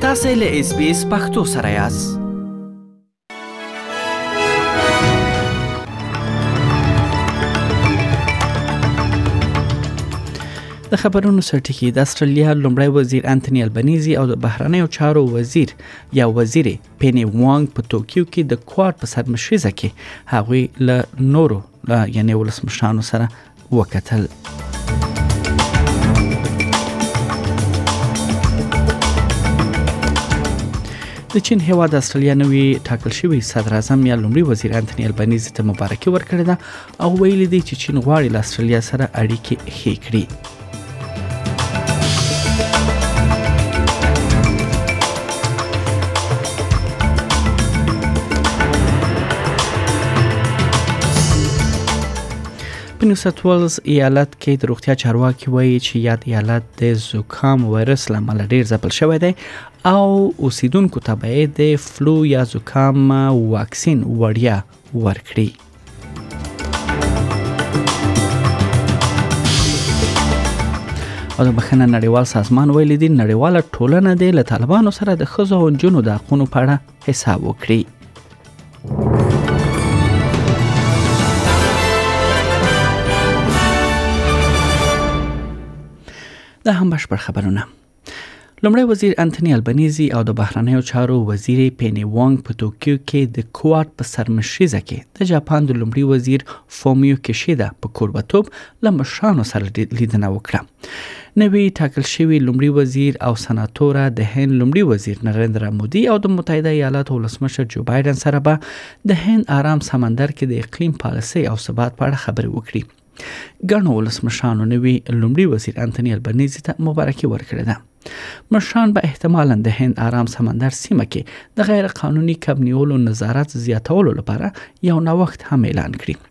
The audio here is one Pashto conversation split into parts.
تاسو له اس بي اس پختو سره یاست د خبرونو سرټکی د استرالیا لومړی وزیر انټونی البنيزي او د بهرنیو چارو وزیر یا وزیر پینی وانګ په توکیو کې د کوارټ په سرمشریزه کې هغوی له نورو یعنی ولسمشرانو سره وکتل. د چین هیواد استرالیا نوی ټاکل شوی صدر اعظم یا لومړي وزیر انټونی البنیز ته مبارکي ورکړې ده او ویلي دی چې چین غواړي له استرالیا سره اړیکې ښې کړي په نیو ساوت ویلز ایالت کې د روغتیا چارواکي وایي چې یاد ایالت د زکام وایرس له امله ډیر ځپل شوی دی او اوسیدونکو ته به د فلو یا زکام واکسین وړیا ورکړي او د بخنه نړیوال سازمان ویلي دي نړیواله ټولنه د طالبانو سره د خزو او جنو د حقوقو په اړه حساب وکړي. دا هم بشپړ خبرونه لمړی وزیر انټونی البنیزي او د بهرنیو چارو وزیر پینی وانګ په توکیو کې د کواد په سرمشریزه کې د جاپان د لمړي وزیر فومیو کیشیدا په کوربتوب له مشرانو سره لیدنه وکړه نوی ټاکل شوی لومړي وزیر او سناتوره د هند لومړي وزیر نریندرا مودي او د متحده ایالاتو ولسمشر جو بایدن سره به د هند آرام سمندر کې د اقلیم پالیسي او ثبات په اړه خبرې وکړي ګڼو ولسمشرانو نوی لومړي وزیر انټونی البنیزي ته مبارکي ورکړې ده مشران به احتمالا د هند آرام سمندر سیمه کې د غیر قانوني کب نیولو نظارت زیاتولو لپاره یو نوښت هم اعلان کړي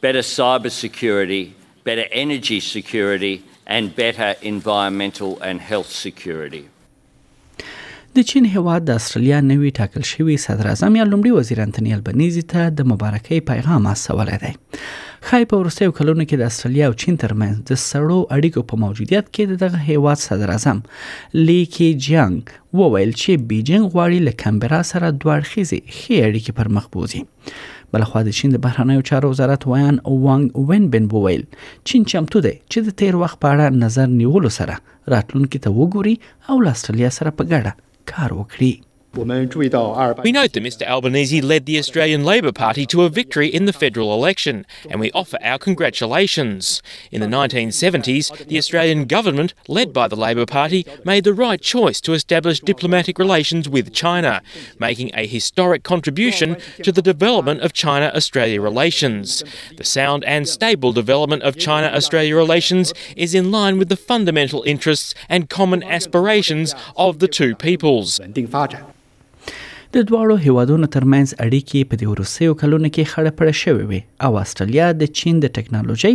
better cyber security, better energy security, and better environmental and health security. د چین هیواد د استرالیا نوی ټاکل شوی صدر اعظم یا لومړي وزیر انټونی البنیزي ته د مبارکۍ پیغام استولی دی خای په ورستیو کلونو کې د استرالیا او چین ترمنځ د سړو اړیکو په موجودیت کې د دغه هیواد صدر اعظم لی کی جیانګ وویل چې بیجینګ غواړي له کمبرا سره دوه اړخیزې ښې اړیکې پر مخ بوزي بلخوا د چین د بهرنیو چارو وزارت ویان وانګ وین بن وویل چین چمتو دی چې د تیر وخت په اړه نظر نیولو سره راتلونکي ته وګوري او له استرالیا سره په ګډه کار وکړي We note that Mr Albanese led the Australian Labor Party to a victory in the federal election and we offer our congratulations. In the 1970s, the Australian government, led by the Labor Party, made the right choice to establish diplomatic relations with China, making a historic contribution to the development of China Australia relations. The sound and stable development of China Australia relations is in line with the fundamental interests and common aspirations of the two peoples. د دواړو هیوادونو ترمنځ اړیکې په دې وروستیو کلونو کې خړه پړه شوې وي او استرالیا د چین د ټکنالوژي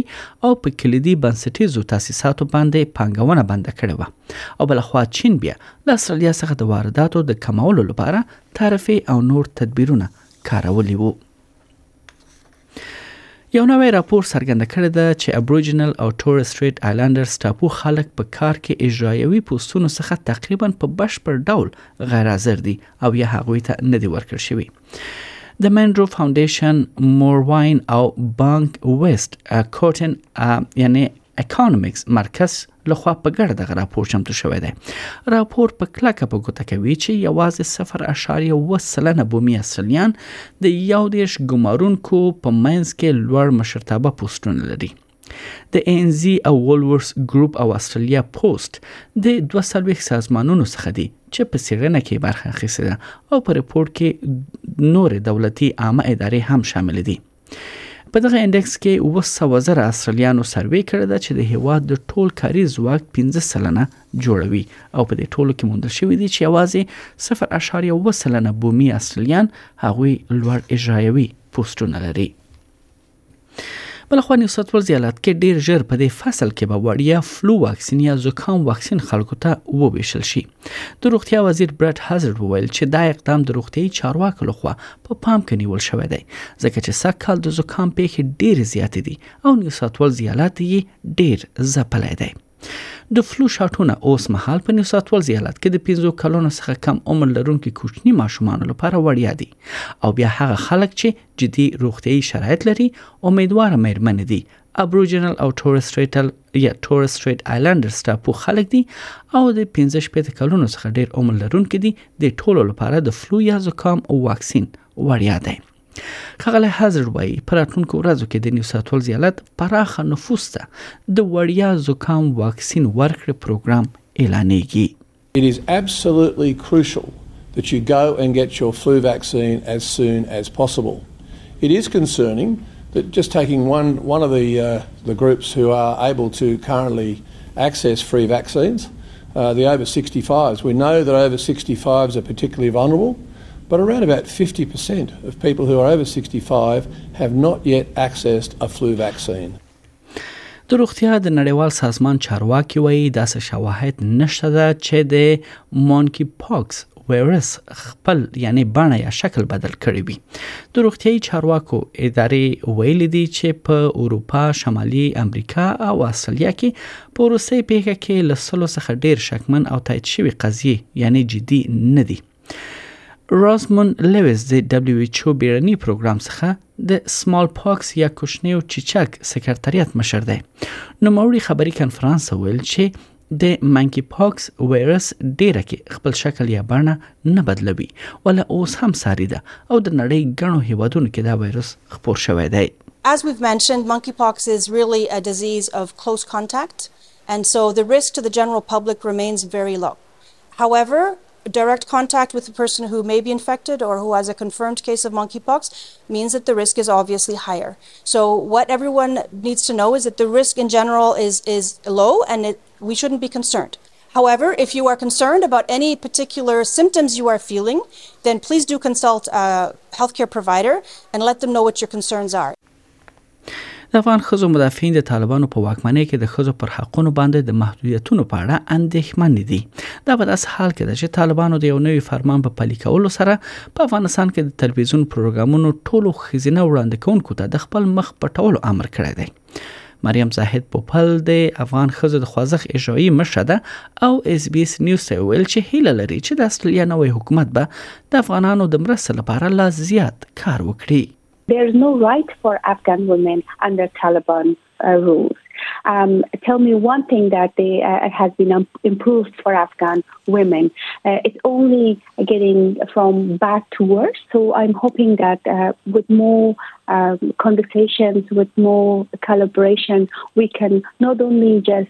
او په کلیدي بنسټیزو تاسیساتو باندې پانګونه بنده کړې و او بلخوا چین بیا له استرالیا څخه د وارداتو د کمولو لپاره تعرفې او نور تدبیرونه کارولي وو یو نوی راپور څرګنده کړې ده چې ابوریجنل او تور سټریټ آیلندرز ټاپو خلک په کار کې اجرایوي پوستونو څخه تقریبا په بشپړ ډول غیر حاضر دي او یا هغوی ته نه دی ورکړ شوی د منرو فاونډیشن مورواین او بانک ویست کورټن یعنی اکانومکس مرکز لخوا په ګډه دغه راپور چمتو شوی دی راپور په کلکه په ګوته کوي چې یوازې 0.1 سلنه بومي اصلیان د یو دیش ګمارونکو په منځ کې لوړ مشرتابه پوسټونه لري د ان زی او وولورس ګروپ او استرالیا پوسټ د 200 سازمانونو څخه دي چې په سیرنه کې برخه اخیستې ده او په رپورت کې نور دولتي عامه ادارې هم شامل دي په دغه انډکس کې 200 زره استرالیانو سروې کړې ده چې د هیواد د ټول کاري ځواک 15 سلنه جوړوي او په دې ټولو کې موندل شوې دي چې یوازې 0.1 سلنه بومي استرالیان هغوی لوړ اجرایوي پوسټونه لري بلخوا نیو ساوت ولز ایالت کې ډیر ژر په دې فصل کې به وړیا فلو واکسین یا زکام واکسین خلکو ته وویشل شي د روغتیا وزیر برټ هازارد وویل چې دا اقدام د روغتیاي چارواکو لخوا په پام کې نیول شوی دی ځکه چې سږ کال د زکام پیښې ډېرې زیاتې دي او نیوساتول زیالات یې ډېر ځپلی دی د فلو شاټونه اوس مهال په نیوساتول زیالات کې د 15 کلونو څخه کم عمر لرونکو کوچني ماشومانو لپاره وړیا دي او بیا هغه خلک چې جدي روغتيایي شرایط لري امیدواره مېرمنې دي ابروجنل او تورس سټریټل یا تورس سټریټ آیلندرز ټاپو خلک دي او د 15 پېته کلونو څخه ډیر عمر لرونکي دي د ټولو لپاره د فلو یا زکام او واکسین وړیا دی خغله هزر وایي پر راتلونکو ورځو کې د نیو ساوت ولز ایالت پراخه نفوس ته د وړیا زکام واکسین ورکړې پروګرام اعلانېږي It is absolutely crucial that you go and get your flu vaccine as soon as possible. It is concerning that just taking one one of the uh, the groups who are able to currently access free vaccines, uh, the over 65s. We know that over 65s are particularly vulnerable. But around about 50% of people who are over 65 have not yet accessed a flu vaccine. د روغتیا د نړیوال سازمان چارواکي وایي داسې شواهد نشته ده چې د مونکی پاکس وایرس خپل یعنی بڼه یا شکل بدل کړی وي د روغتیاي چارواکو ادارې ویل دي چې په اروپا شمالي امریکا او استرالیا کې په روسي پیښه کې لسلو څخه ډیر شکمن او تایید شوی قضیه یعنی جدي نه دي راسمون لویس د دبليو ایچ او بیړنی پروګرام څخه د سمال پاکس یا کوچنیو چیچک سکرتریت مشر دی نو موري خبري کانفرنس ویل چې د منکی پاکس وایرس ډیره کې خپل شکل یا بڼه نه بدلوي ول اوس هم ساري ده او د نړۍ ګڼو هیوادونو کې دا وایرس خپور شوی دی As we've mentioned, monkeypox is really a disease of close contact, and so the risk to the general public remains very low. However, direct contact with a person who may be infected or who has a confirmed case of monkeypox means that the risk is obviously higher. So what everyone needs to know is that the risk in general is is low and it, we shouldn't be concerned. However, if you are concerned about any particular symptoms you are feeling, then please do consult a healthcare provider and let them know what your concerns are. د افغان خزو مدافعین د طالبانو په واکمنۍ کې د خزو پر حقونو باندې د محدودیتونو په اړه اندېښمن دي دا په داسې حال کې ده چې طالبانو د یو نوي فرمان په پلي کولو سره په افغانستان کې د تلویزیون پروګرامونو ټولو خزینه وړاندې کوونکو ته د خپل مخ پټولو امر کړی دی مریم زاهد پوپل د افغان خزو د خوځښت اجرایی مشره ده او اس بي اس نیوز ته ویل چې هیله لري چې د استرالیا نوې حکومت به د افغانانو د مرستې لپاره لا زیات کار وکړي There's no right for Afghan women under Taliban uh, rule. Um, tell me one thing that they, uh, has been um, improved for Afghan women. Uh, it's only getting from bad to worse. So I'm hoping that uh, with more um, conversations, with more collaboration, we can not only just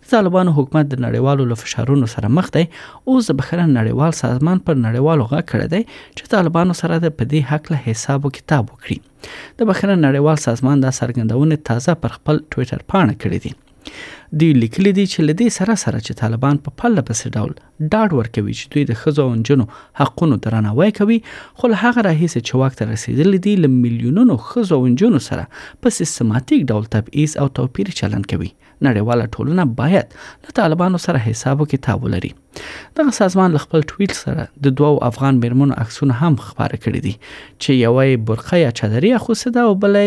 طالبانو حکومت د نړیوالو له فشارونو سره مخ دی اوس د بخره نړیوال سازمان پر نړیوالو غږ کړی دی چې طالبانو سره د پدې حق له حساب او کتاب وکړي د بخره نړیوال سازمان دا څرګندونه تازه پر خپل ټوئیټر پاڼه کړې دي دی لیکلی دی چې لدې سره سره چې طالبان په پله پسې ډول ډاډ ورکوي چې دوی د خزو او جنو حقونو درناوی کوي خو له هغه راهیسې چې واک ته رسیدلی دی له میلیونونو خزو او جنو سره په سیستماتیک ډول تبعیض او توپیر چلن کوي نړیواله ټولنه باید له طالبانو سره حساب او کتاب ولري دغه سازمان له خپل ټویټ سره د دوو افغان میرمنو عکسونه هم خبره کړی دي چې یوه یې برقه یا چادري اخوسته ده او بل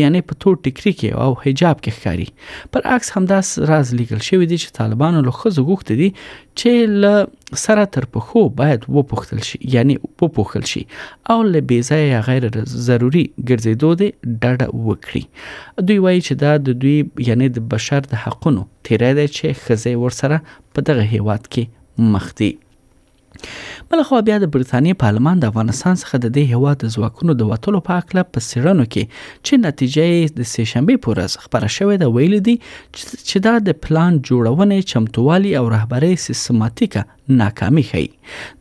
یعنی په تور ټیکری کې او حجاب کې ښکاری پر عکس همداس راز لیکل شوی دی چې طالبانو له خزو غوښتي دي چې له سره تر پخو باید وپوښتل شي یعنی وپوښل شي او له بیزای غیر ضروری ګرځېدو دي ډډه وکړي دوی وايي چې دا د دوی یعنې د بشر د حقونو تیری دی چې ښځې ورسره په دغه هېواد کې مخ دي. بله خوا بیا د بریتانیې پارلمان د افغانستان څخه د دې هېواد د ځواکونو د وتلو په هکله په څېړنو کې چې نتیجه یې د سېشنبې په ورځ خپره شوې ده ویلي دي چې دا د پلان جوړونې چمتووالي او رهبرۍ سیستماتیکه ناکامي ښيي.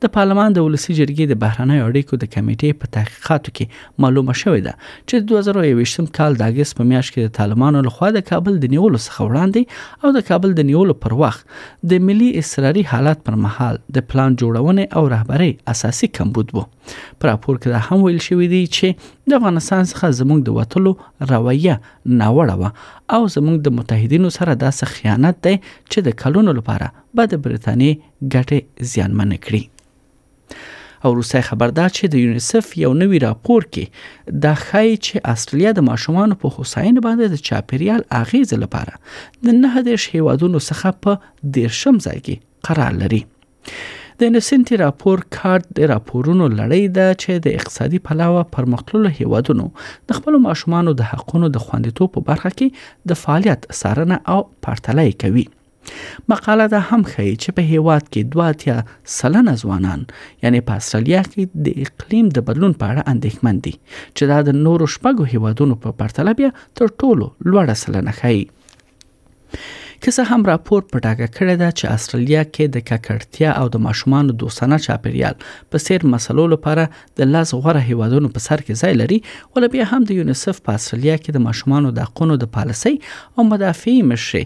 د پارلمان د ولسي جرګې د بهرنیو اړیکو د کمېټې په تحقیقاتو کې معلومه شوې ده چې د 2021 کال د اګست په میاشت کې د طالبانو لخوا د کابل د نیولو څخه وړاندې او د کابل د نیولو پر وخت د ملي اضطراري حالت پر مهال د پلان جوړونې او رهبرۍ اساسي کمبود وو په راپور کې دا هم ویل شوی دی چې د افغانستان څخه زموږ د وتلو رویه ناوړه وه او زموږ د متحدینو سره داسې خیانت دی چې د کلونو لپاره به د برتانیې ګټې زیانمنې کړي. او وروستی خبر دا چې د یونیسف یو نوی راپور کې دا ښایي چې استرالیا د ماشومانو په هوساینه باندې د چاپیریال اغیز لپاره د 19 هیوادونو څخه په 13م ځای کې قرار لري د انسنټي راپور کارت د راپورونو لړۍ ده چې د اقتصادي پلاوه پرمختللو هیوادونو د خپل ماشومانو د حقونو د خوندیتوب په برخه کې د فعالیت سارنه او پرتلای کوي مقاله دا هم ښیي چې په هیواد کې دوه اتیا سلنه ځوانان یعنی په استرالیا کې د اقلیم د بدلون په اړه اندېښمن دي چې دا د نورو شپږو هیوادونو په پرتله بیا تر ټولو لوړه سلنه ښیي که څه هم راپور په ډاګه کړی دا چې استرالیا کې د ککړتیا او د ماشومان دوستانه چاپیریال په سیر مسلو لپاره د لاس غوره هیوادونو په سر کې ځای لري ول بیا هم د یونیسف په استرالیا کې د ماشومان د حقوقو د پالیسي او مدافعي مشر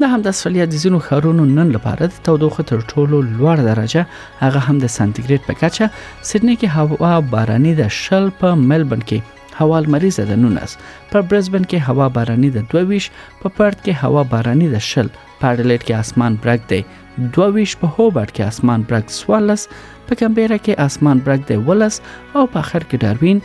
د هم د استرالیا د ځینو ښارونو نن لپاره د تودوخه تر ټولو لوړ درجه هغه هم د سانتیګریډ په کچه سیدنی کې هوا باراني ده شل په ملبن کې هوا لمریزه ده 19 په برزبن کې هوا باراني ده 22 په پرت کې هوا باراني ده شل په اډلیډ کې اسمان برګ دی 22 په هوبرټ کې اسمان برګ 14 په کمبيره کې اسمان برګ دی 12 او په اخر کې داروین